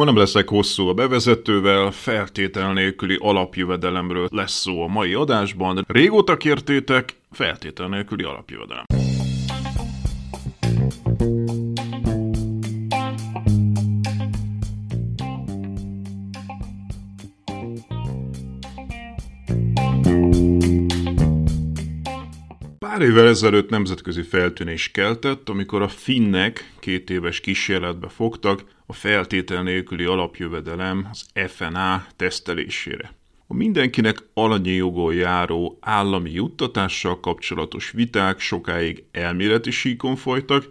Ma nem leszek hosszú a bevezetővel, feltétel nélküli alapjövedelemről lesz szó a mai adásban. Régóta kértétek, feltétel nélküli alapjövedelem. Pár évvel ezelőtt nemzetközi feltűnés keltett, amikor a finnek két éves kísérletbe fogtak a feltétel nélküli alapjövedelem, az FNA tesztelésére. A mindenkinek alanyi jogon járó állami juttatással kapcsolatos viták sokáig elméleti síkon folytak,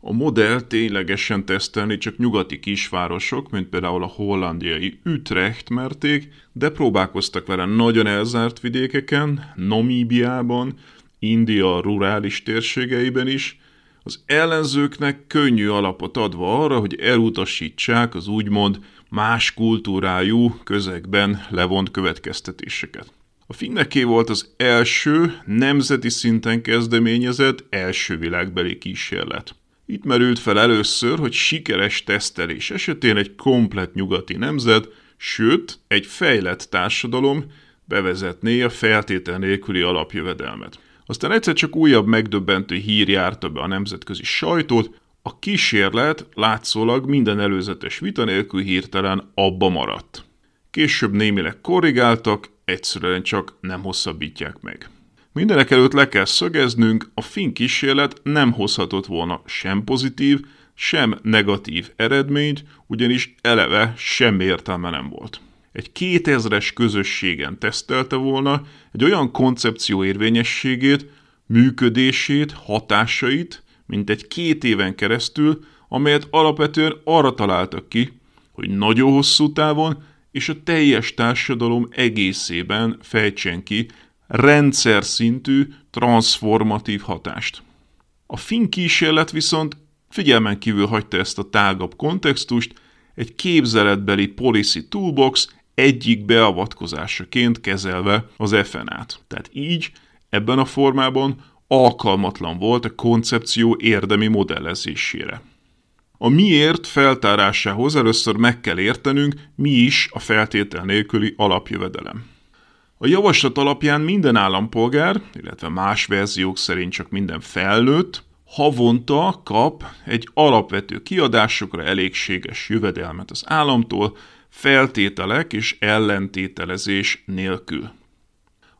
a modell ténylegesen tesztelni csak nyugati kisvárosok, mint például a hollandiai Utrecht merték, de próbálkoztak vele nagyon elzárt vidékeken, Namíbiában, India rurális térségeiben is, az ellenzőknek könnyű alapot adva arra, hogy elutasítsák az úgymond más kultúrájú közegben levont következtetéseket. A finneké volt az első nemzeti szinten kezdeményezett első világbeli kísérlet. Itt merült fel először, hogy sikeres tesztelés esetén egy komplet nyugati nemzet, sőt, egy fejlett társadalom bevezetné a feltétel nélküli alapjövedelmet. Aztán egyszer csak újabb megdöbbentő hír járta be a nemzetközi sajtót, a kísérlet látszólag minden előzetes vita nélkül hirtelen abba maradt. Később némileg korrigáltak, egyszerűen csak nem hosszabbítják meg. Mindenek előtt le kell szögeznünk, a finn kísérlet nem hozhatott volna sem pozitív, sem negatív eredményt, ugyanis eleve semmi értelme nem volt egy 2000-es közösségen tesztelte volna egy olyan koncepció érvényességét, működését, hatásait, mint egy két éven keresztül, amelyet alapvetően arra találtak ki, hogy nagyon hosszú távon és a teljes társadalom egészében fejtsen ki rendszer szintű, transformatív hatást. A finn kísérlet viszont figyelmen kívül hagyta ezt a tágabb kontextust, egy képzeletbeli policy toolbox egyik beavatkozásaként kezelve az FNA-t. Tehát így, ebben a formában alkalmatlan volt a koncepció érdemi modellezésére. A miért feltárásához először meg kell értenünk, mi is a feltétel nélküli alapjövedelem. A javaslat alapján minden állampolgár, illetve más verziók szerint csak minden felnőtt, havonta kap egy alapvető kiadásokra elégséges jövedelmet az államtól, feltételek és ellentételezés nélkül.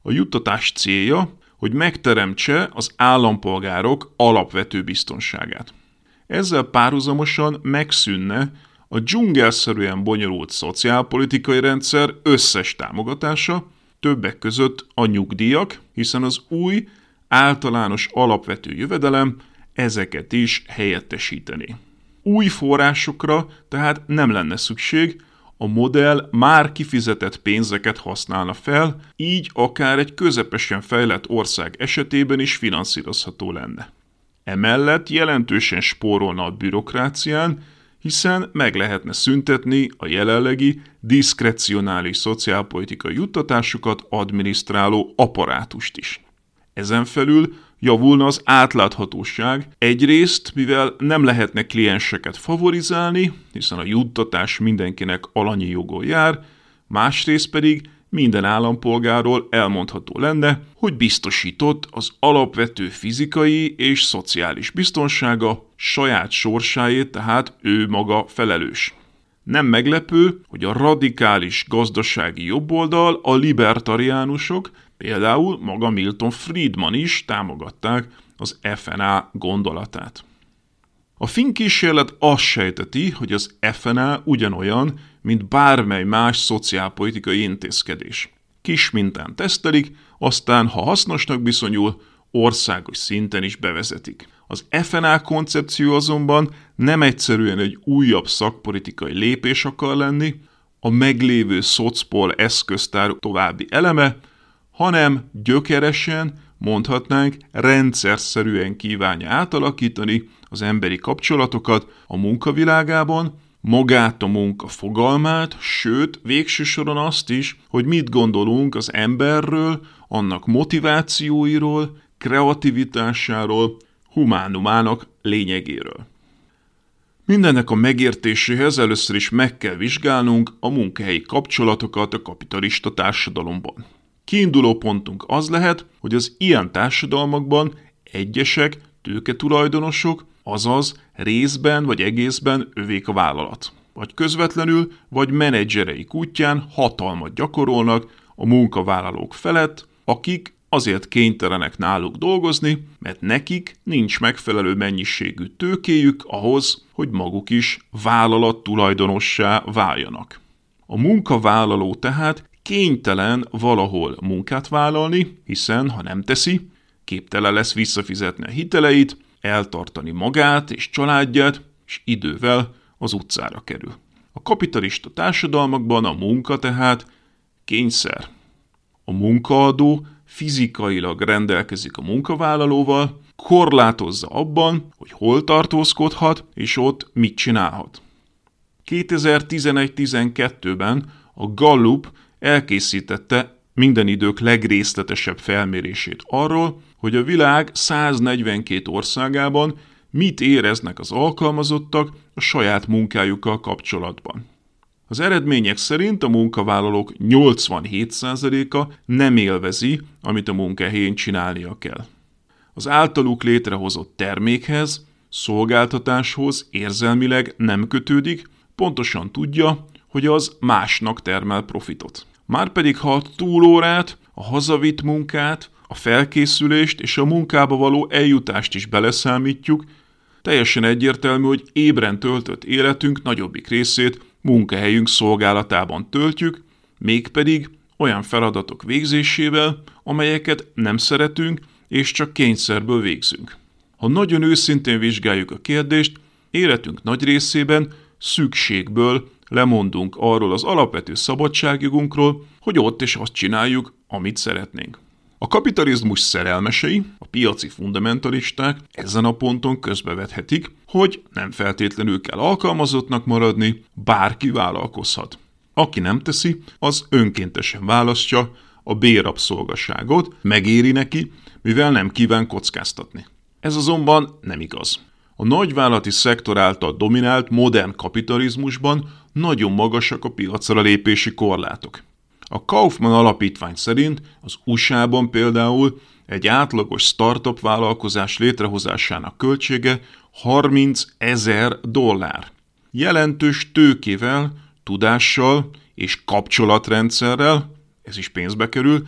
A juttatás célja, hogy megteremtse az állampolgárok alapvető biztonságát. Ezzel párhuzamosan megszűnne a dzsungelszerűen bonyolult szociálpolitikai rendszer összes támogatása, többek között a nyugdíjak, hiszen az új, általános alapvető jövedelem ezeket is helyettesíteni. Új forrásokra tehát nem lenne szükség, a modell már kifizetett pénzeket használna fel, így akár egy közepesen fejlett ország esetében is finanszírozható lenne. Emellett jelentősen spórolna a bürokrácián, hiszen meg lehetne szüntetni a jelenlegi diszkrecionális szociálpolitikai juttatásokat adminisztráló apparátust is. Ezen felül javulna az átláthatóság. Egyrészt, mivel nem lehetne klienseket favorizálni, hiszen a juttatás mindenkinek alanyi jogon jár, másrészt pedig minden állampolgáról elmondható lenne, hogy biztosított az alapvető fizikai és szociális biztonsága, saját sorsáért tehát ő maga felelős. Nem meglepő, hogy a radikális gazdasági jobboldal, a libertariánusok, például maga Milton Friedman is támogatták az FNA gondolatát. A finn kísérlet azt sejteti, hogy az FNA ugyanolyan, mint bármely más szociálpolitikai intézkedés. Kis mintán tesztelik, aztán, ha hasznosnak bizonyul, országos szinten is bevezetik. Az FNA koncepció azonban nem egyszerűen egy újabb szakpolitikai lépés akar lenni, a meglévő szocpol eszköztár további eleme, hanem gyökeresen, mondhatnánk, rendszerszerűen kívánja átalakítani az emberi kapcsolatokat a munkavilágában, magát a munka fogalmát, sőt, végső soron azt is, hogy mit gondolunk az emberről, annak motivációiról, kreativitásáról, humánumának lényegéről. Mindennek a megértéséhez először is meg kell vizsgálnunk a munkahelyi kapcsolatokat a kapitalista társadalomban. Kiinduló pontunk az lehet, hogy az ilyen társadalmakban egyesek, tőketulajdonosok, azaz részben vagy egészben övék a vállalat. Vagy közvetlenül, vagy menedzsereik útján hatalmat gyakorolnak a munkavállalók felett, akik azért kénytelenek náluk dolgozni, mert nekik nincs megfelelő mennyiségű tőkéjük ahhoz, hogy maguk is vállalat tulajdonossá váljanak. A munkavállaló tehát kénytelen valahol munkát vállalni, hiszen ha nem teszi, képtelen lesz visszafizetni a hiteleit, eltartani magát és családját, és idővel az utcára kerül. A kapitalista társadalmakban a munka tehát kényszer. A munkaadó fizikailag rendelkezik a munkavállalóval, korlátozza abban, hogy hol tartózkodhat és ott mit csinálhat. 2011-12-ben a Gallup elkészítette minden idők legrészletesebb felmérését arról, hogy a világ 142 országában mit éreznek az alkalmazottak a saját munkájukkal kapcsolatban. Az eredmények szerint a munkavállalók 87%-a nem élvezi, amit a munkahelyén csinálnia kell. Az általuk létrehozott termékhez, szolgáltatáshoz érzelmileg nem kötődik, pontosan tudja, hogy az másnak termel profitot. Márpedig ha a túlórát, a hazavitt munkát, a felkészülést és a munkába való eljutást is beleszámítjuk, teljesen egyértelmű, hogy ébren töltött életünk nagyobbik részét munkahelyünk szolgálatában töltjük, mégpedig olyan feladatok végzésével, amelyeket nem szeretünk és csak kényszerből végzünk. Ha nagyon őszintén vizsgáljuk a kérdést, életünk nagy részében szükségből lemondunk arról az alapvető szabadságjogunkról, hogy ott is azt csináljuk, amit szeretnénk. A kapitalizmus szerelmesei, a piaci fundamentalisták ezen a ponton közbevethetik, hogy nem feltétlenül kell alkalmazottnak maradni, bárki vállalkozhat. Aki nem teszi, az önkéntesen választja a bérabszolgaságot, megéri neki, mivel nem kíván kockáztatni. Ez azonban nem igaz. A nagyvállalati szektor által dominált modern kapitalizmusban nagyon magasak a piacra lépési korlátok. A Kaufman alapítvány szerint az USA-ban például egy átlagos startup vállalkozás létrehozásának költsége 30 ezer dollár. Jelentős tőkével, tudással és kapcsolatrendszerrel, ez is pénzbe kerül,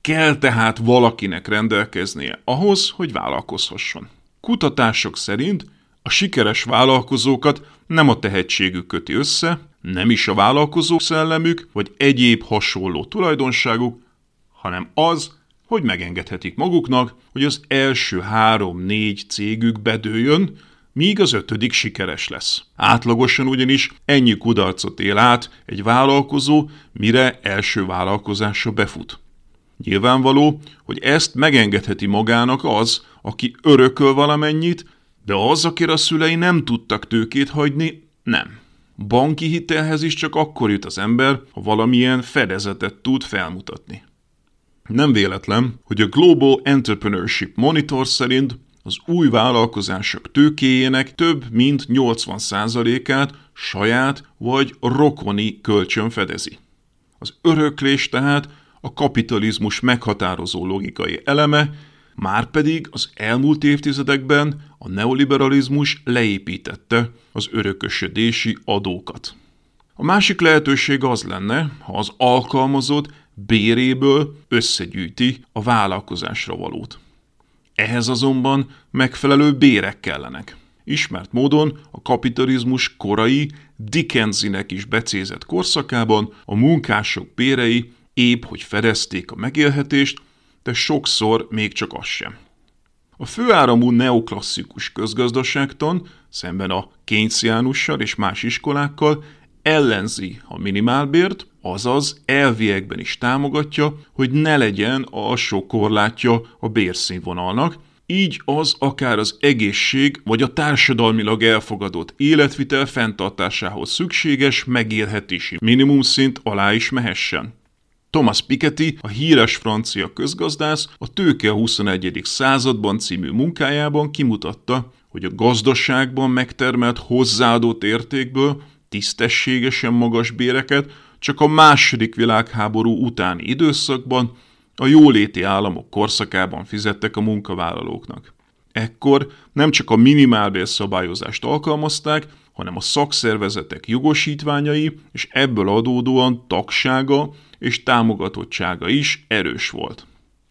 kell tehát valakinek rendelkeznie ahhoz, hogy vállalkozhasson. Kutatások szerint a sikeres vállalkozókat nem a tehetségük köti össze, nem is a vállalkozó szellemük, vagy egyéb hasonló tulajdonságuk, hanem az, hogy megengedhetik maguknak, hogy az első három-négy cégük bedőjön, míg az ötödik sikeres lesz. Átlagosan ugyanis ennyi kudarcot él át egy vállalkozó, mire első vállalkozása befut. Nyilvánvaló, hogy ezt megengedheti magának az, aki örököl valamennyit, de az, akire a szülei nem tudtak tőkét hagyni, nem. Banki hitelhez is csak akkor jut az ember, ha valamilyen fedezetet tud felmutatni. Nem véletlen, hogy a Global Entrepreneurship Monitor szerint az új vállalkozások tőkéjének több mint 80%-át saját vagy rokoni kölcsön fedezi. Az öröklés tehát a kapitalizmus meghatározó logikai eleme, Márpedig az elmúlt évtizedekben a neoliberalizmus leépítette az örökösödési adókat. A másik lehetőség az lenne, ha az alkalmazott béréből összegyűjti a vállalkozásra valót. Ehhez azonban megfelelő bérek kellenek. Ismert módon a kapitalizmus korai, Dickensinek is becézett korszakában a munkások bérei épp hogy fedezték a megélhetést, de sokszor még csak az sem. A főáramú neoklasszikus közgazdaságtan, szemben a Keynesiánussal és más iskolákkal, ellenzi a minimálbért, azaz elviekben is támogatja, hogy ne legyen alsó korlátja a bérszínvonalnak, így az akár az egészség vagy a társadalmilag elfogadott életvitel fenntartásához szükséges megélhetési minimumszint alá is mehessen. Thomas Piketty, a híres francia közgazdász a Tőke a 21. században című munkájában kimutatta, hogy a gazdaságban megtermelt hozzáadott értékből tisztességesen magas béreket csak a második világháború utáni időszakban a jóléti államok korszakában fizettek a munkavállalóknak. Ekkor nem csak a minimálbér szabályozást alkalmazták, hanem a szakszervezetek jogosítványai és ebből adódóan tagsága és támogatottsága is erős volt.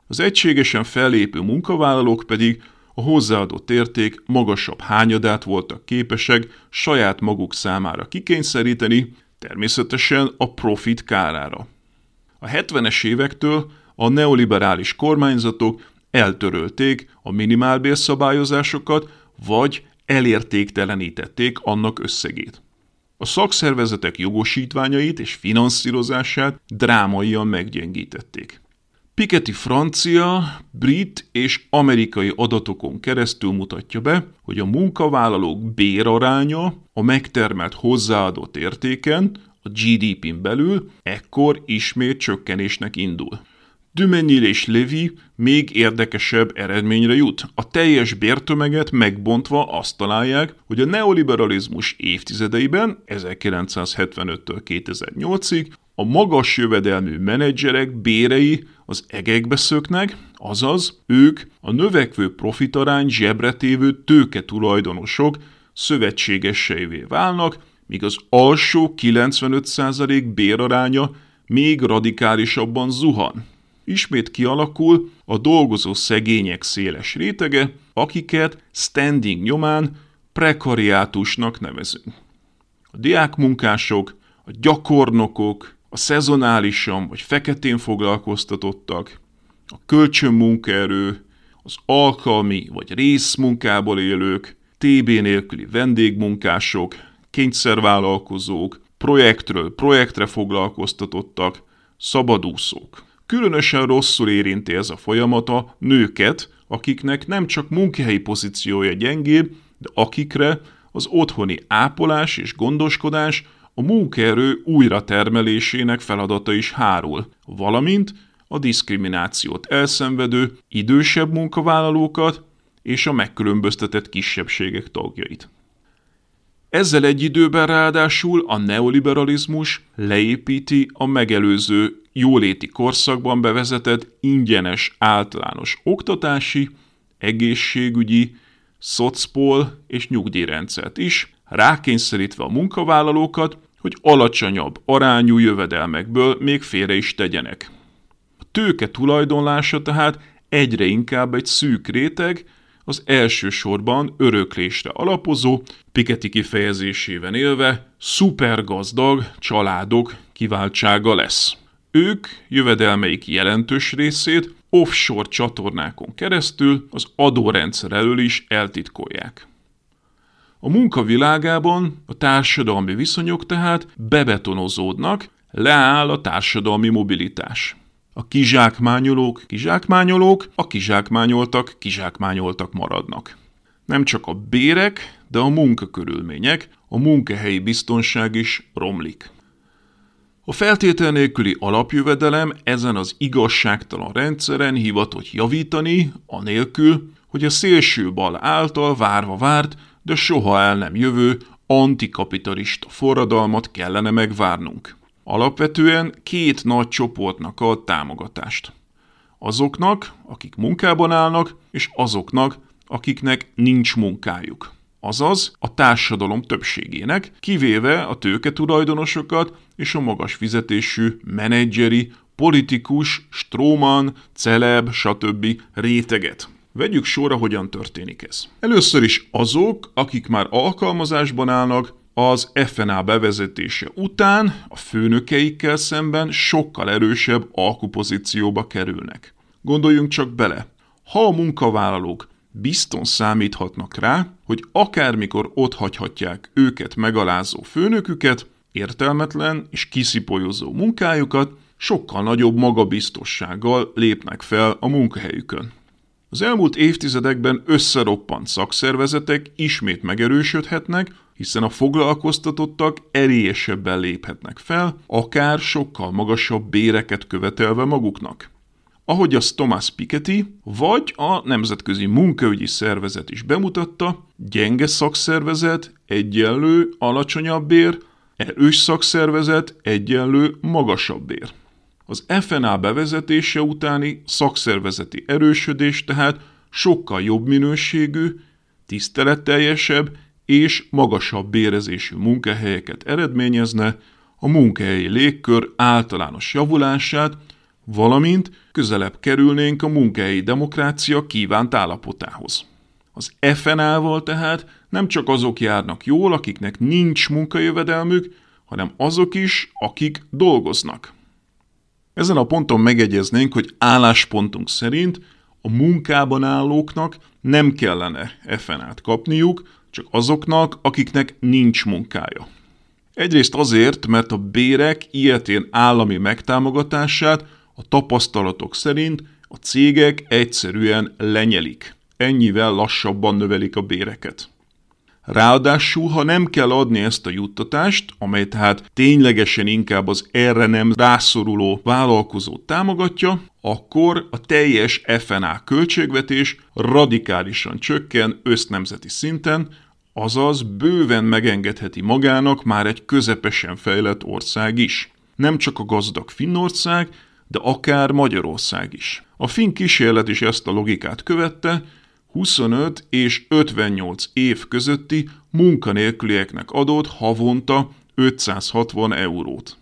Az egységesen fellépő munkavállalók pedig a hozzáadott érték magasabb hányadát voltak képesek saját maguk számára kikényszeríteni, természetesen a profit kárára. A 70-es évektől a neoliberális kormányzatok eltörölték a minimálbérszabályozásokat, vagy elértéktelenítették annak összegét. A szakszervezetek jogosítványait és finanszírozását drámaian meggyengítették. Piketty francia, brit és amerikai adatokon keresztül mutatja be, hogy a munkavállalók béraránya a megtermelt hozzáadott értéken, a GDP-n belül ekkor ismét csökkenésnek indul. Dumenil és Levy még érdekesebb eredményre jut. A teljes bértömeget megbontva azt találják, hogy a neoliberalizmus évtizedeiben, 1975-től 2008-ig, a magas jövedelmű menedzserek bérei az egekbe szöknek, azaz ők a növekvő profitarány zsebretévő tőke tulajdonosok szövetségeseivé válnak, míg az alsó 95% béraránya még radikálisabban zuhan ismét kialakul a dolgozó szegények széles rétege, akiket standing nyomán prekariátusnak nevezünk. A diákmunkások, a gyakornokok, a szezonálisan vagy feketén foglalkoztatottak, a kölcsönmunkaerő, az alkalmi vagy részmunkából élők, TB nélküli vendégmunkások, kényszervállalkozók, projektről projektre foglalkoztatottak, szabadúszók. Különösen rosszul érinti ez a folyamata nőket, akiknek nem csak munkahelyi pozíciója gyengébb, de akikre az otthoni ápolás és gondoskodás a munkaerő újratermelésének feladata is hárul, valamint a diszkriminációt elszenvedő idősebb munkavállalókat és a megkülönböztetett kisebbségek tagjait. Ezzel egy időben ráadásul a neoliberalizmus leépíti a megelőző jóléti korszakban bevezetett ingyenes általános oktatási, egészségügyi, szocpol és nyugdíjrendszert is, rákényszerítve a munkavállalókat, hogy alacsonyabb arányú jövedelmekből még félre is tegyenek. A tőke tulajdonlása tehát egyre inkább egy szűk réteg, az elsősorban öröklésre alapozó, Piketty kifejezésében élve, szupergazdag családok kiváltsága lesz. Ők jövedelmeik jelentős részét offshore csatornákon keresztül az adórendszer elől is eltitkolják. A munka világában a társadalmi viszonyok tehát bebetonozódnak, leáll a társadalmi mobilitás. A kizsákmányolók kizsákmányolók, a kizsákmányoltak kizsákmányoltak maradnak. Nem csak a bérek, de a munkakörülmények, a munkahelyi biztonság is romlik. A feltétel nélküli alapjövedelem ezen az igazságtalan rendszeren hivatott javítani, anélkül, hogy a szélső bal által várva várt, de soha el nem jövő antikapitalista forradalmat kellene megvárnunk. Alapvetően két nagy csoportnak ad támogatást. Azoknak, akik munkában állnak, és azoknak, akiknek nincs munkájuk. Azaz a társadalom többségének, kivéve a tőketulajdonosokat és a magas fizetésű menedzseri, politikus, stróman, celeb, stb. réteget. Vegyük sorra, hogyan történik ez. Először is azok, akik már alkalmazásban állnak, az FNA bevezetése után a főnökeikkel szemben sokkal erősebb alkupozícióba kerülnek. Gondoljunk csak bele, ha a munkavállalók bizton számíthatnak rá, hogy akármikor hagyhatják őket megalázó főnöküket, értelmetlen és kiszipolyozó munkájukat, sokkal nagyobb magabiztossággal lépnek fel a munkahelyükön. Az elmúlt évtizedekben összeroppant szakszervezetek ismét megerősödhetnek, hiszen a foglalkoztatottak erélyesebben léphetnek fel, akár sokkal magasabb béreket követelve maguknak. Ahogy azt Thomas Piketty vagy a Nemzetközi Munkaügyi Szervezet is bemutatta, gyenge szakszervezet egyenlő alacsonyabb bér, erős szakszervezet egyenlő magasabb bér. Az FNA bevezetése utáni szakszervezeti erősödés tehát sokkal jobb minőségű, tiszteletteljesebb és magasabb bérezésű munkahelyeket eredményezne, a munkahelyi légkör általános javulását, valamint közelebb kerülnénk a munkahelyi demokrácia kívánt állapotához. Az FNA-val tehát nem csak azok járnak jól, akiknek nincs munkajövedelmük, hanem azok is, akik dolgoznak. Ezen a ponton megegyeznénk, hogy álláspontunk szerint a munkában állóknak nem kellene FNA-t kapniuk, csak azoknak, akiknek nincs munkája. Egyrészt azért, mert a bérek ilyetén állami megtámogatását a tapasztalatok szerint a cégek egyszerűen lenyelik. Ennyivel lassabban növelik a béreket. Ráadásul, ha nem kell adni ezt a juttatást, amely tehát ténylegesen inkább az erre nem rászoruló vállalkozót támogatja, akkor a teljes FNA költségvetés radikálisan csökken össznemzeti szinten, azaz bőven megengedheti magának már egy közepesen fejlett ország is. Nem csak a gazdag Finnország, de akár Magyarország is. A finn kísérlet is ezt a logikát követte, 25 és 58 év közötti munkanélkülieknek adott havonta 560 eurót.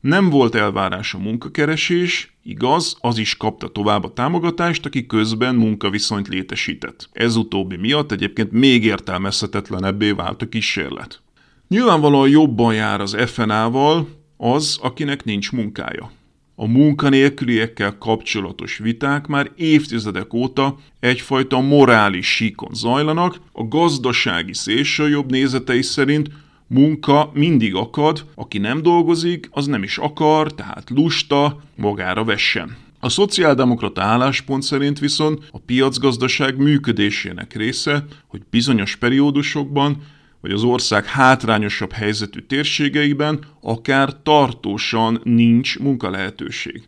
Nem volt elvárás a munkakeresés, igaz, az is kapta tovább a támogatást, aki közben munkaviszonyt létesített. Ez utóbbi miatt egyébként még értelmezhetetlenebbé vált a kísérlet. Nyilvánvalóan jobban jár az FNA-val az, akinek nincs munkája. A munkanélküliekkel kapcsolatos viták már évtizedek óta egyfajta morális síkon zajlanak, a gazdasági szélsőjobb nézetei szerint munka mindig akad, aki nem dolgozik, az nem is akar, tehát lusta, magára vessen. A szociáldemokrata álláspont szerint viszont a piacgazdaság működésének része, hogy bizonyos periódusokban vagy az ország hátrányosabb helyzetű térségeiben akár tartósan nincs munkalehetőség.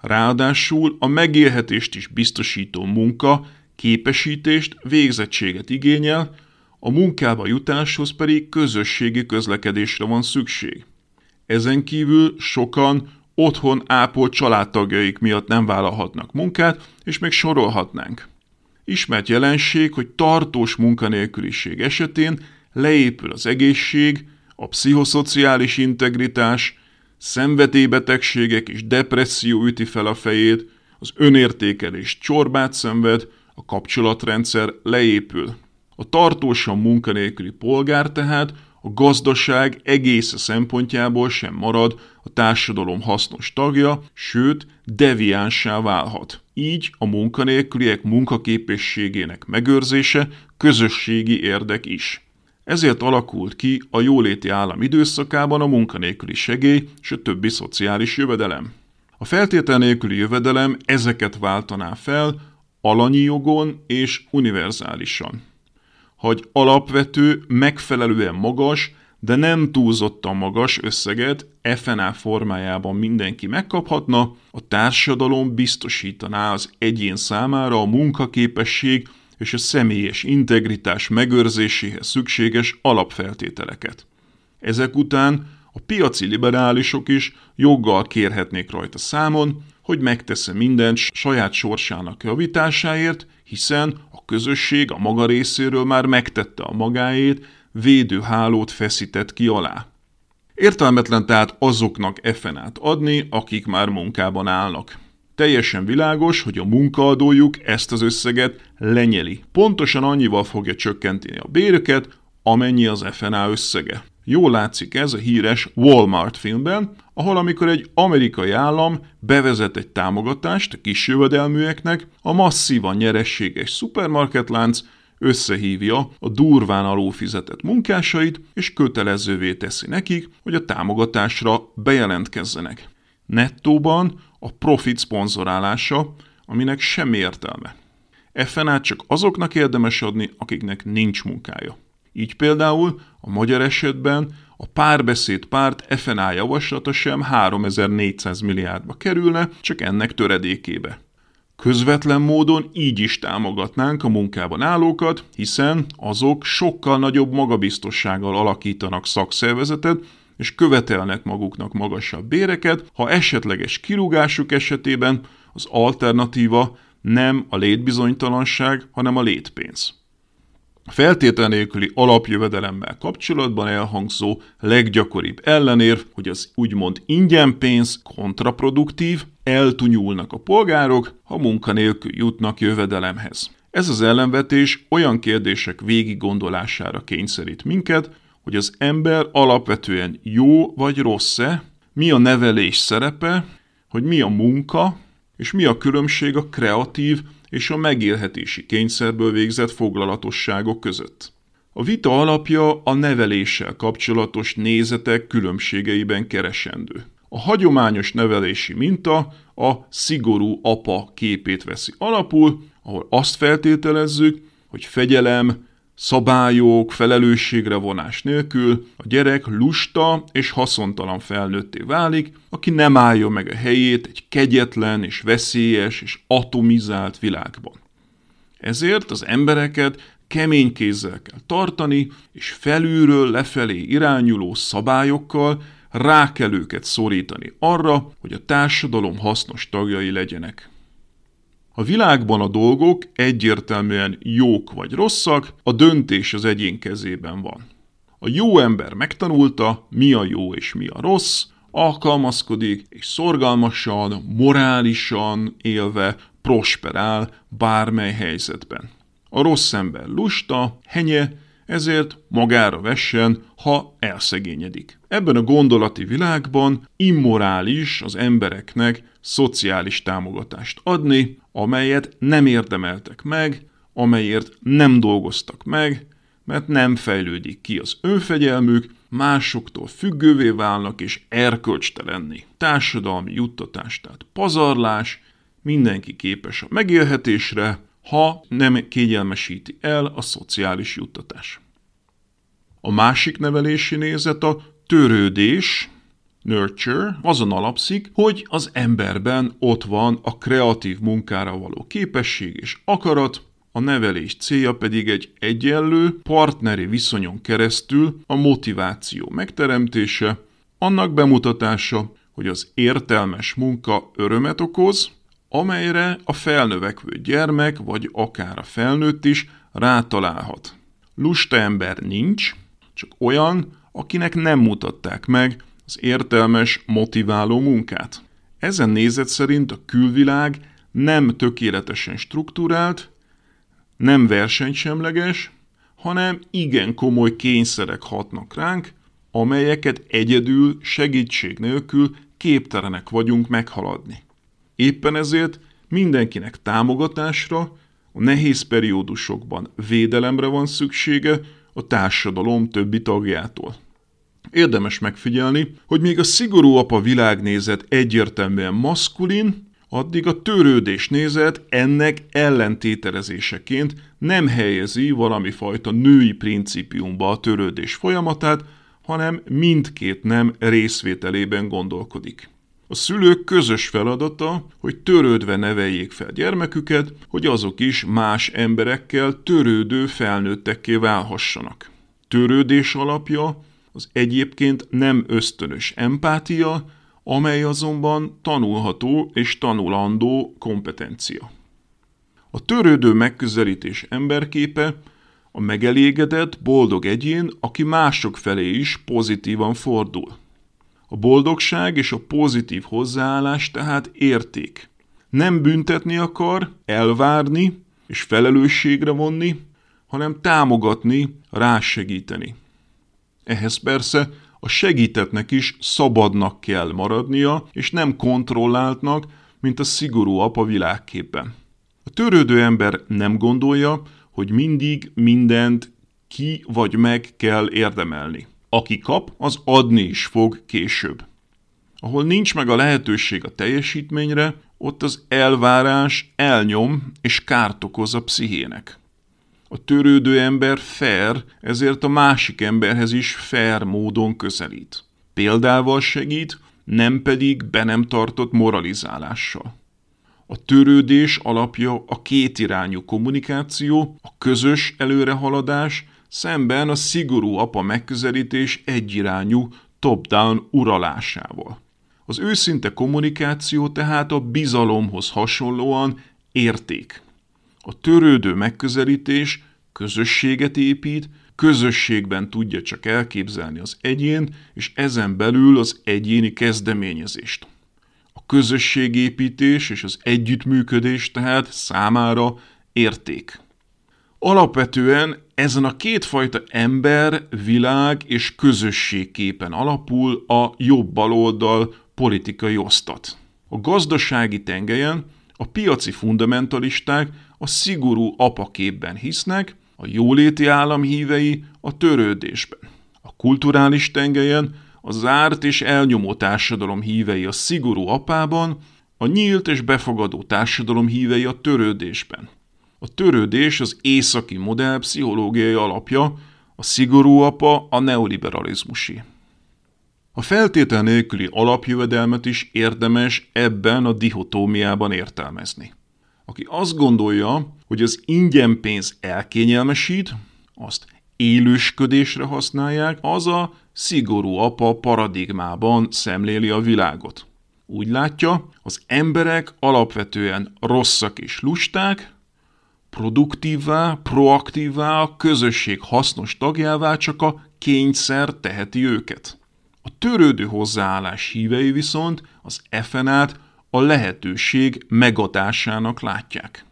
Ráadásul a megélhetést is biztosító munka képesítést, végzettséget igényel, a munkába jutáshoz pedig közösségi közlekedésre van szükség. Ezen kívül sokan otthon ápolt családtagjaik miatt nem vállalhatnak munkát, és még sorolhatnánk. Ismert jelenség, hogy tartós munkanélküliség esetén leépül az egészség, a pszichoszociális integritás, szenvedélybetegségek és depresszió üti fel a fejét, az önértékelés csorbát szenved, a kapcsolatrendszer leépül. A tartósan munkanélküli polgár tehát a gazdaság egész szempontjából sem marad a társadalom hasznos tagja, sőt, deviánssá válhat. Így a munkanélküliek munkaképességének megőrzése közösségi érdek is. Ezért alakult ki a jóléti állam időszakában a munkanélküli segély és a többi szociális jövedelem. A feltétel nélküli jövedelem ezeket váltaná fel alanyi jogon és univerzálisan. Hogy alapvető, megfelelően magas, de nem túlzottan magas összeget FNA formájában mindenki megkaphatna, a társadalom biztosítaná az egyén számára a munkaképesség és a személyes integritás megőrzéséhez szükséges alapfeltételeket. Ezek után a piaci liberálisok is joggal kérhetnék rajta számon, hogy megtesz mindent saját sorsának javításáért, hiszen a közösség a maga részéről már megtette a magáét, védőhálót feszített ki alá. Értelmetlen tehát azoknak FNA-t adni, akik már munkában állnak. Teljesen világos, hogy a munkaadójuk ezt az összeget lenyeli. Pontosan annyival fogja csökkenteni a béröket, amennyi az FNA összege. Jól látszik ez a híres Walmart filmben, ahol amikor egy amerikai állam bevezet egy támogatást a kis jövedelműeknek, a masszívan nyerességes szupermarketlánc összehívja a durván alulfizetett munkásait, és kötelezővé teszi nekik, hogy a támogatásra bejelentkezzenek. Nettóban a profit szponzorálása, aminek semmi értelme. FNA csak azoknak érdemes adni, akiknek nincs munkája. Így például a magyar esetben a párbeszéd párt FNA javaslata sem 3400 milliárdba kerülne, csak ennek töredékébe. Közvetlen módon így is támogatnánk a munkában állókat, hiszen azok sokkal nagyobb magabiztossággal alakítanak szakszervezetet, és követelnek maguknak magasabb béreket, ha esetleges kirúgásuk esetében az alternatíva nem a létbizonytalanság, hanem a létpénz. A feltétel nélküli alapjövedelemmel kapcsolatban elhangzó leggyakoribb ellenérv, hogy az úgymond ingyen pénz kontraproduktív, eltunyulnak a polgárok, ha munkanélkül jutnak jövedelemhez. Ez az ellenvetés olyan kérdések végig gondolására kényszerít minket, hogy az ember alapvetően jó vagy rossz-e, mi a nevelés szerepe, hogy mi a munka, és mi a különbség a kreatív és a megélhetési kényszerből végzett foglalatosságok között. A vita alapja a neveléssel kapcsolatos nézetek különbségeiben keresendő. A hagyományos nevelési minta a szigorú apa képét veszi alapul, ahol azt feltételezzük, hogy fegyelem, szabályok, felelősségre vonás nélkül a gyerek lusta és haszontalan felnőtté válik, aki nem állja meg a helyét egy kegyetlen és veszélyes és atomizált világban. Ezért az embereket kemény kézzel kell tartani, és felülről lefelé irányuló szabályokkal rá kell őket szorítani arra, hogy a társadalom hasznos tagjai legyenek. A világban a dolgok egyértelműen jók vagy rosszak, a döntés az egyén kezében van. A jó ember megtanulta, mi a jó és mi a rossz, alkalmazkodik és szorgalmasan, morálisan élve prosperál bármely helyzetben. A rossz ember lusta, henye, ezért magára vessen, ha elszegényedik. Ebben a gondolati világban immorális az embereknek szociális támogatást adni, amelyet nem érdemeltek meg, amelyért nem dolgoztak meg, mert nem fejlődik ki az önfegyelmük, másoktól függővé válnak és erkölcstelenni. Társadalmi juttatás, tehát pazarlás, mindenki képes a megélhetésre, ha nem kényelmesíti el a szociális juttatás. A másik nevelési nézet a törődés, nurture azon alapszik, hogy az emberben ott van a kreatív munkára való képesség és akarat, a nevelés célja pedig egy egyenlő, partneri viszonyon keresztül a motiváció megteremtése, annak bemutatása, hogy az értelmes munka örömet okoz, amelyre a felnövekvő gyermek vagy akár a felnőtt is rátalálhat. Lusta ember nincs, csak olyan, akinek nem mutatták meg az értelmes, motiváló munkát. Ezen nézet szerint a külvilág nem tökéletesen struktúrált, nem versenysemleges, hanem igen komoly kényszerek hatnak ránk, amelyeket egyedül, segítség nélkül képtelenek vagyunk meghaladni. Éppen ezért mindenkinek támogatásra, a nehéz periódusokban védelemre van szüksége a társadalom többi tagjától. Érdemes megfigyelni, hogy még a szigorú apa világnézet egyértelműen maszkulin, addig a törődés nézet ennek ellentételezéseként nem helyezi valami fajta női principiumba a törődés folyamatát, hanem mindkét nem részvételében gondolkodik. A szülők közös feladata, hogy törődve neveljék fel gyermeküket, hogy azok is más emberekkel törődő felnőttekké válhassanak. Törődés alapja az egyébként nem ösztönös empátia, amely azonban tanulható és tanulandó kompetencia. A törődő megközelítés emberképe a megelégedett, boldog egyén, aki mások felé is pozitívan fordul. A boldogság és a pozitív hozzáállás tehát érték. Nem büntetni akar, elvárni és felelősségre vonni, hanem támogatni, rásegíteni. Ehhez persze a segítetnek is szabadnak kell maradnia, és nem kontrolláltnak, mint a szigorú apa világképpen. A törődő ember nem gondolja, hogy mindig mindent ki vagy meg kell érdemelni. Aki kap, az adni is fog később. Ahol nincs meg a lehetőség a teljesítményre, ott az elvárás elnyom és kárt okoz a pszichének. A törődő ember fair, ezért a másik emberhez is fair módon közelít. Példával segít, nem pedig be nem tartott moralizálással. A törődés alapja a kétirányú kommunikáció, a közös előrehaladás, szemben a szigorú apa megközelítés egyirányú top-down uralásával. Az őszinte kommunikáció tehát a bizalomhoz hasonlóan érték. A törődő megközelítés közösséget épít, közösségben tudja csak elképzelni az egyén, és ezen belül az egyéni kezdeményezést. A közösségépítés és az együttműködés tehát számára érték. Alapvetően ezen a kétfajta ember, világ és közösségképen alapul a jobb-baloldal politikai osztat. A gazdasági tengelyen a piaci fundamentalisták a szigorú apaképben hisznek, a jóléti állam hívei a törődésben. A kulturális tengelyen a zárt és elnyomó társadalom hívei a szigorú apában, a nyílt és befogadó társadalom hívei a törődésben. A törődés az északi modell pszichológiai alapja, a szigorú apa a neoliberalizmusi. A feltétel nélküli alapjövedelmet is érdemes ebben a dihotómiában értelmezni. Aki azt gondolja, hogy az ingyen pénz elkényelmesít, azt élősködésre használják, az a szigorú apa paradigmában szemléli a világot. Úgy látja, az emberek alapvetően rosszak és lusták, produktívvá, proaktívvá, a közösség hasznos tagjává csak a kényszer teheti őket. A törődő hozzáállás hívei viszont az FNA-t a lehetőség megadásának látják.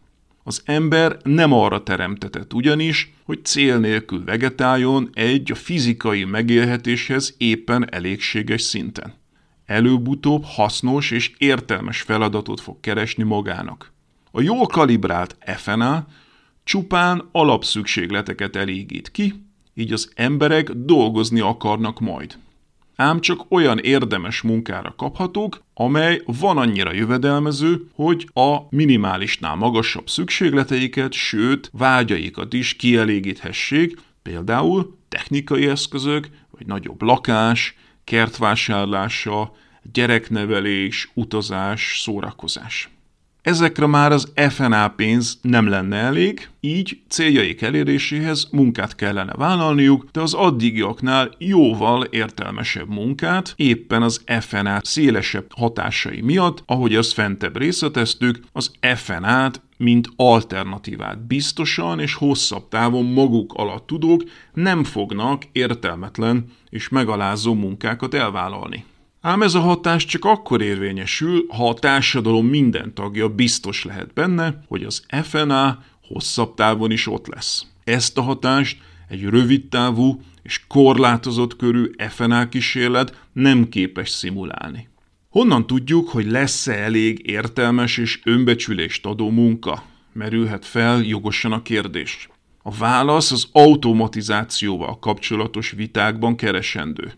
Az ember nem arra teremtetett ugyanis, hogy cél nélkül vegetáljon egy a fizikai megélhetéshez éppen elégséges szinten. Előbb-utóbb hasznos és értelmes feladatot fog keresni magának. A jól kalibrált FNA csupán alapszükségleteket elégít ki, így az emberek dolgozni akarnak majd ám csak olyan érdemes munkára kaphatók, amely van annyira jövedelmező, hogy a minimálisnál magasabb szükségleteiket, sőt vágyaikat is kielégíthessék, például technikai eszközök, vagy nagyobb lakás, kertvásárlása, gyereknevelés, utazás, szórakozás. Ezekre már az FNA pénz nem lenne elég, így céljaik eléréséhez munkát kellene vállalniuk, de az addigiaknál jóval értelmesebb munkát, éppen az FNA szélesebb hatásai miatt, ahogy azt fentebb részleteztük, az FNA-t mint alternatívát biztosan és hosszabb távon maguk alatt tudók nem fognak értelmetlen és megalázó munkákat elvállalni. Ám ez a hatás csak akkor érvényesül, ha a társadalom minden tagja biztos lehet benne, hogy az FNA hosszabb távon is ott lesz. Ezt a hatást egy rövid távú és korlátozott körű FNA kísérlet nem képes szimulálni. Honnan tudjuk, hogy lesz-e elég értelmes és önbecsülést adó munka? Merülhet fel jogosan a kérdés. A válasz az automatizációval kapcsolatos vitákban keresendő.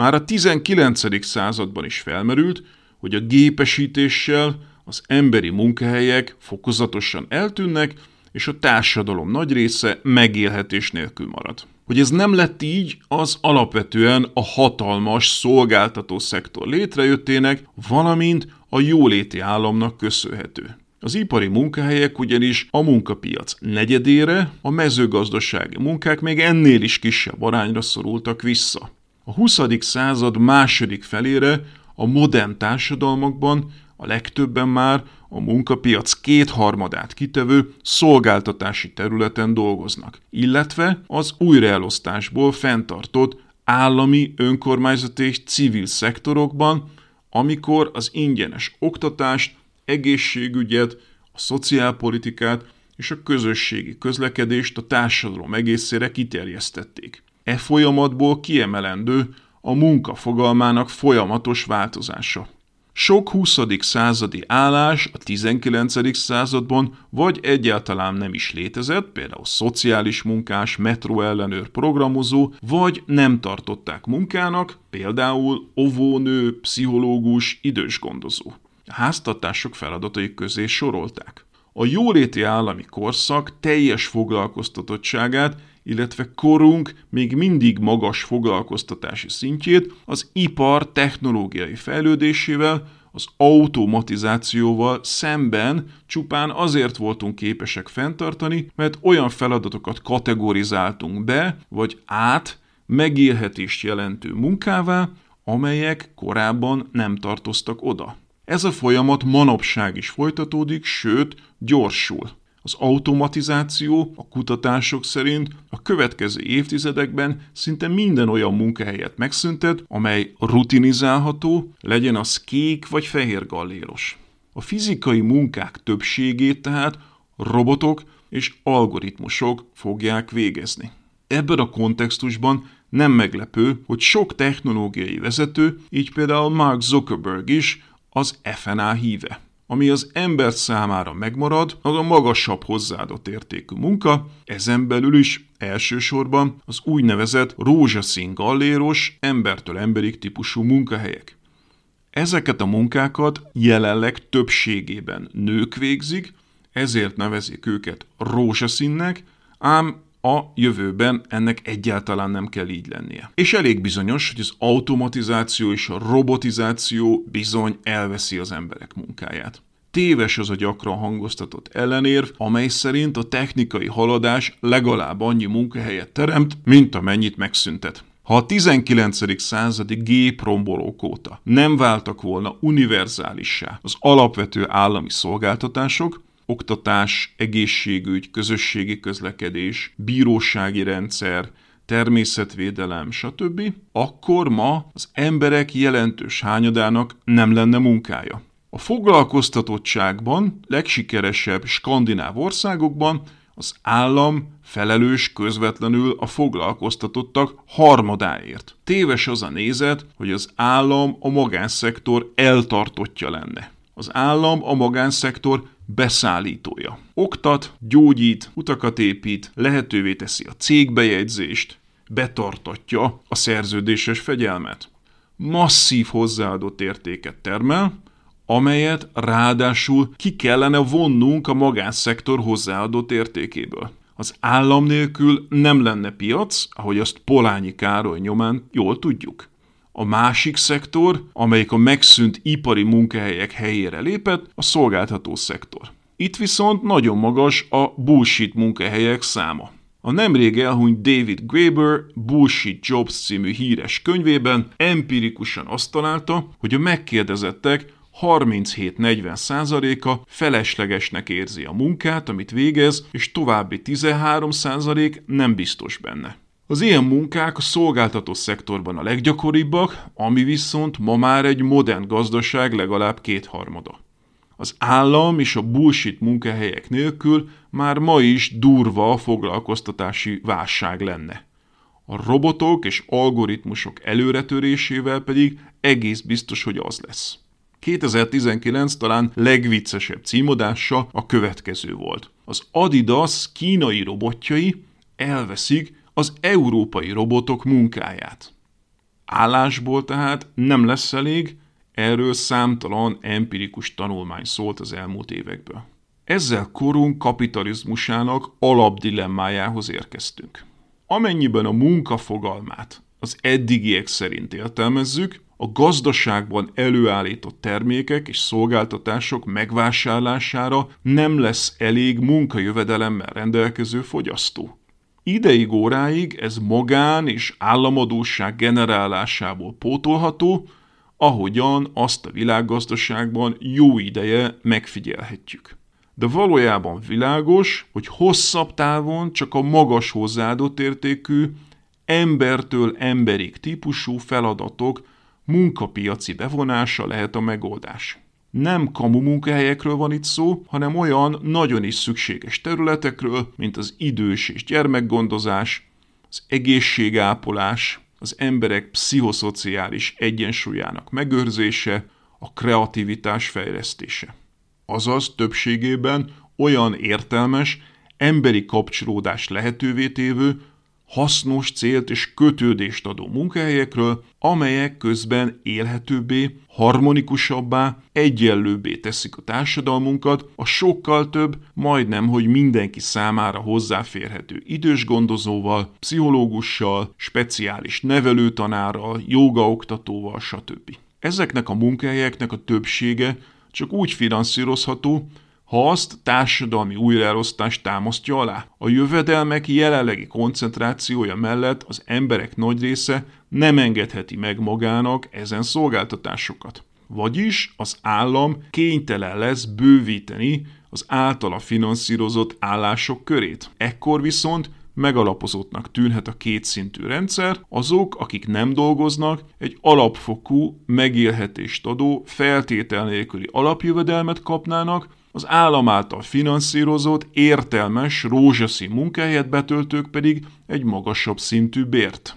Már a 19. században is felmerült, hogy a gépesítéssel az emberi munkahelyek fokozatosan eltűnnek, és a társadalom nagy része megélhetés nélkül marad. Hogy ez nem lett így, az alapvetően a hatalmas szolgáltató szektor létrejöttének, valamint a jóléti államnak köszönhető. Az ipari munkahelyek ugyanis a munkapiac negyedére, a mezőgazdasági munkák még ennél is kisebb arányra szorultak vissza. A 20. század második felére A modern társadalmakban a legtöbben már a munkapiac kétharmadát kitevő szolgáltatási területen dolgoznak, illetve az újraelosztásból fenntartott állami, önkormányzati és civil szektorokban, amikor az ingyenes oktatást, egészségügyet, a szociálpolitikát és a közösségi közlekedést a társadalom egészére kiterjesztették. E folyamatból kiemelendő a munka fogalmának folyamatos változása. Sok 20. századi állás a 19. században vagy egyáltalán nem is létezett, például szociális munkás, metróellenőr, programozó, vagy nem tartották munkának, például ovónő, pszichológus, idős gondozó. A háztartások feladatai közé sorolták. A jóléti állami korszak teljes foglalkoztatottságát illetve korunk még mindig magas foglalkoztatási szintjét az ipar technológiai fejlődésével, az automatizációval szemben csupán azért voltunk képesek fenntartani, mert olyan feladatokat kategorizáltunk be, vagy át megélhetést jelentő munkává, amelyek korábban nem tartoztak oda. Ez a folyamat manapság is folytatódik, sőt, gyorsul. Az automatizáció a kutatások szerint a következő évtizedekben szinte minden olyan munkahelyet megszüntet, amely rutinizálható, legyen az kék vagy fehér galléros. A fizikai munkák többségét tehát robotok és algoritmusok fogják végezni. Ebben a kontextusban nem meglepő, hogy sok technológiai vezető, így például Mark Zuckerberg is az FNA híve. Ami az ember számára megmarad, az a magasabb hozzáadott értékű munka, ezen belül is elsősorban az úgynevezett rózsaszín galléros, embertől emberig típusú munkahelyek. Ezeket a munkákat jelenleg többségében nők végzik, ezért nevezik őket rózsaszínnek, ám a jövőben ennek egyáltalán nem kell így lennie. És elég bizonyos, hogy az automatizáció és a robotizáció bizony elveszi az emberek munkáját. Téves az a gyakran hangoztatott ellenérv, amely szerint a technikai haladás legalább annyi munkahelyet teremt, mint amennyit megszüntet. Ha a 19. századi géprombolók óta nem váltak volna univerzálissá az alapvető állami szolgáltatások, oktatás, egészségügy, közösségi közlekedés, bírósági rendszer, természetvédelem, stb., akkor ma az emberek jelentős hányadának nem lenne munkája. A foglalkoztatottságban legsikeresebb skandináv országokban az állam felelős közvetlenül a foglalkoztatottak harmadáért. Téves az a nézet, hogy az állam a magánszektor eltartottja lenne. Az állam a magánszektor beszállítója. Oktat, gyógyít, utakat épít, lehetővé teszi a cégbejegyzést, betartatja a szerződéses fegyelmet. Masszív hozzáadott értéket termel, amelyet ráadásul ki kellene vonnunk a magánszektor hozzáadott értékéből. Az állam nélkül nem lenne piac, ahogy azt Polányi Károly nyomán jól tudjuk. A másik szektor, amelyik a megszűnt ipari munkahelyek helyére lépett, a szolgáltató szektor. Itt viszont nagyon magas a bullshit munkahelyek száma. A nemrég elhunyt David Graeber Bullshit Jobs című híres könyvében empirikusan azt találta, hogy a megkérdezettek 37-40 százaléka feleslegesnek érzi a munkát, amit végez, és további 13 százalék nem biztos benne. Az ilyen munkák a szolgáltató szektorban a leggyakoribbak, ami viszont ma már egy modern gazdaság legalább kétharmada. Az állam és a bullshit munkahelyek nélkül már ma is durva a foglalkoztatási válság lenne. A robotok és algoritmusok előretörésével pedig egész biztos, hogy az lesz. 2019 talán legviccesebb címadása a következő volt. Az Adidas kínai robotjai elveszik az európai robotok munkáját. Állásból tehát nem lesz elég, erről számtalan empirikus tanulmány szólt az elmúlt évekből. Ezzel korunk kapitalizmusának alapdilemmájához érkeztünk. Amennyiben a munka fogalmát az eddigiek szerint értelmezzük, a gazdaságban előállított termékek és szolgáltatások megvásárlására nem lesz elég munkajövedelemmel rendelkező fogyasztó. Ideig óráig ez magán és államadóság generálásából pótolható, ahogyan azt a világgazdaságban jó ideje megfigyelhetjük. De valójában világos, hogy hosszabb távon csak a magas hozzáadott értékű, embertől emberig típusú feladatok munkapiaci bevonása lehet a megoldás. Nem kamu munkahelyekről van itt szó, hanem olyan nagyon is szükséges területekről, mint az idős és gyermekgondozás, az egészségápolás, az emberek pszichoszociális egyensúlyának megőrzése, a kreativitás fejlesztése. Azaz többségében olyan értelmes, emberi kapcsolódás lehetővé tévő, hasznos célt és kötődést adó munkahelyekről, amelyek közben élhetőbbé, harmonikusabbá, egyenlőbbé teszik a társadalmunkat, a sokkal több, majdnem, hogy mindenki számára hozzáférhető idős gondozóval, pszichológussal, speciális nevelőtanárral, jogaoktatóval, stb. Ezeknek a munkahelyeknek a többsége csak úgy finanszírozható, ha azt társadalmi újraelosztás támasztja alá. A jövedelmek jelenlegi koncentrációja mellett az emberek nagy része nem engedheti meg magának ezen szolgáltatásokat. Vagyis az állam kénytelen lesz bővíteni az általa finanszírozott állások körét. Ekkor viszont megalapozottnak tűnhet a kétszintű rendszer, azok, akik nem dolgoznak, egy alapfokú megélhetést adó, feltétel nélküli alapjövedelmet kapnának, az állam által finanszírozott, értelmes, rózsaszín munkahelyet betöltők pedig egy magasabb szintű bért.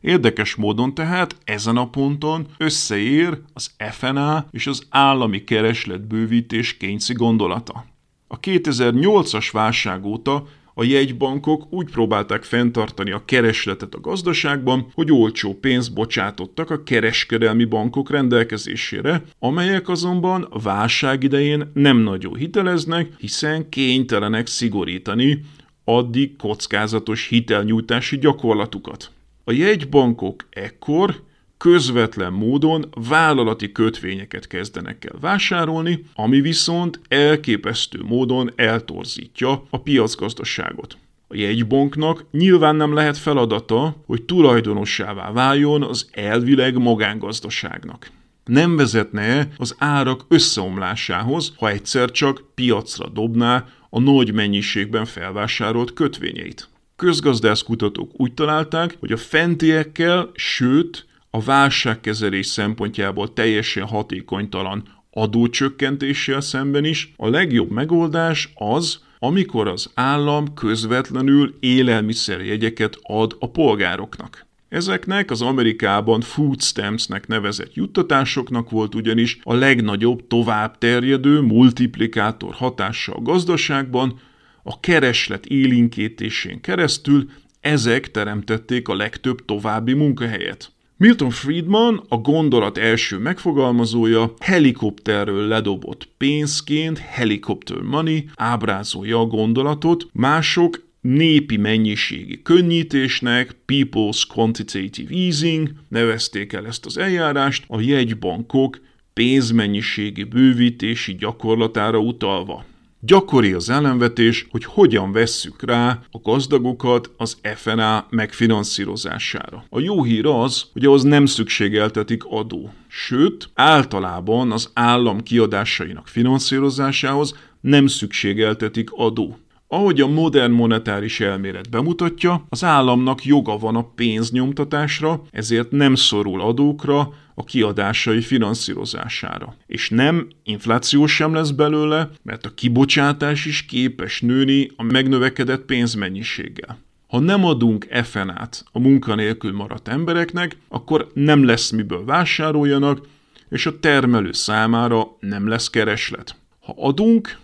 Érdekes módon tehát ezen a ponton összeér az FNA és az állami keresletbővítés kényszi gondolata. A 2008-as válság óta a jegybankok úgy próbálták fenntartani a keresletet a gazdaságban, hogy olcsó pénzt bocsátottak a kereskedelmi bankok rendelkezésére, amelyek azonban válság idején nem nagyon hiteleznek, hiszen kénytelenek szigorítani addig kockázatos hitelnyújtási gyakorlatukat. A jegybankok ekkor közvetlen módon vállalati kötvényeket kezdenek el vásárolni, ami viszont elképesztő módon eltorzítja a piacgazdaságot. A jegybanknak nyilván nem lehet feladata, hogy tulajdonossává váljon az elvileg magángazdaságnak. Nem vezetne az árak összeomlásához, ha egyszer csak piacra dobná a nagy mennyiségben felvásárolt kötvényeit. Közgazdászkutatók úgy találták, hogy a fentiekkel, sőt a válságkezelés szempontjából teljesen hatékonytalan adócsökkentéssel szemben is a legjobb megoldás az, amikor az állam közvetlenül élelmiszerjegyeket ad a polgároknak. Ezeknek az Amerikában food stamps-nek nevezett juttatásoknak volt ugyanis a legnagyobb tovább terjedő multiplikátor hatása a gazdaságban, a kereslet élinkítésén keresztül ezek teremtették a legtöbb további munkahelyet. Milton Friedman, a gondolat első megfogalmazója, helikopterről ledobott pénzként, helicopter money ábrázolja a gondolatot, mások népi mennyiségi könnyítésnek, People's Quantitative Easing nevezték el ezt az eljárást, a jegybankok pénzmennyiségi bővítési gyakorlatára utalva. Gyakori az ellenvetés, hogy hogyan vesszük rá a gazdagokat az FNA megfinanszírozására. A jó hír az, hogy ahhoz nem szükségeltetik adó. Sőt, általában az állam kiadásainak finanszírozásához nem szükségeltetik adó. Ahogy a modern monetáris elmélet bemutatja, az államnak joga van a pénznyomtatásra, ezért nem szorul adókra, a kiadásai finanszírozására. És nem, infláció sem lesz belőle, mert a kibocsátás is képes nőni a megnövekedett pénzmennyiséggel. Ha nem adunk FNA-t a munkanélkül maradt embereknek, akkor nem lesz miből vásároljanak, és a termelő számára nem lesz kereslet. Ha adunk,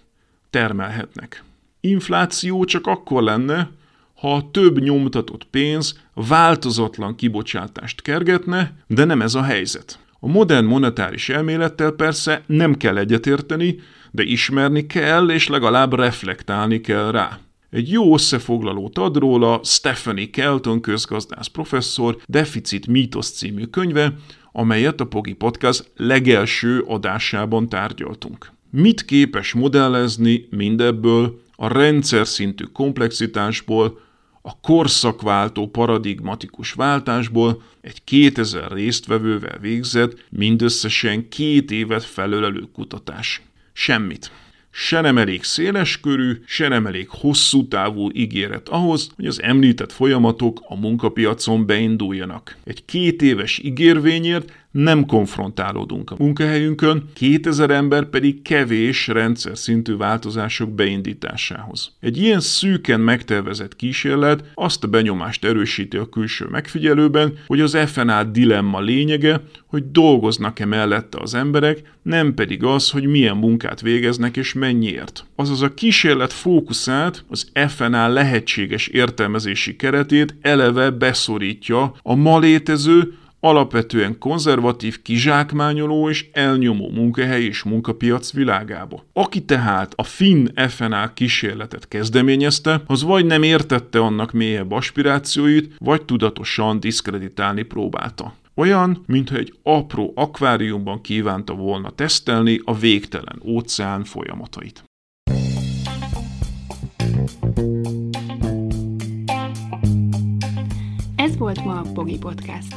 termelhetnek. Infláció csak akkor lenne, ha a több nyomtatott pénz változatlan kibocsátást kergetne, de nem ez a helyzet. A modern monetáris elmélettel persze nem kell egyetérteni, de ismerni kell és legalább reflektálni kell rá. Egy jó összefoglalót ad róla Stephanie Kelton közgazdász professzor Deficit Mítosz című könyve, amelyet a Pogi Podcast legelső adásában tárgyaltunk. Mit képes modellezni mindebből a rendszer szintű komplexitásból, A korszakváltó paradigmatikus váltásból egy 2000 résztvevővel végzett, mindösszesen két évet felölelő kutatás. Semmit se nem elég széleskörű, se nem elég hosszú távú ígéret ahhoz, hogy az említett folyamatok a munkapiacon beinduljanak. Egy két éves ígérvényért nem konfrontálódunk a munkahelyünkön, 2000 ember pedig kevés rendszer szintű változások beindításához. Egy ilyen szűken megtervezett kísérlet azt a benyomást erősíti a külső megfigyelőben, hogy az FNA dilemma lényege, hogy dolgoznak-e mellette az emberek, nem pedig az, hogy milyen munkát végeznek és mennyiért. Azaz a kísérlet fókuszát, az FNA lehetséges értelmezési keretét eleve beszorítja a ma létező, alapvetően konzervatív, kizsákmányoló és elnyomó munkahely és munkapiac világába. Aki tehát a finn FNA kísérletet kezdeményezte, az vagy nem értette annak mélyebb aspirációit, vagy tudatosan diszkreditálni próbálta. Olyan, mintha egy apró akváriumban kívánta volna tesztelni a végtelen óceán folyamatait. Ez volt ma a Pogi Podcast.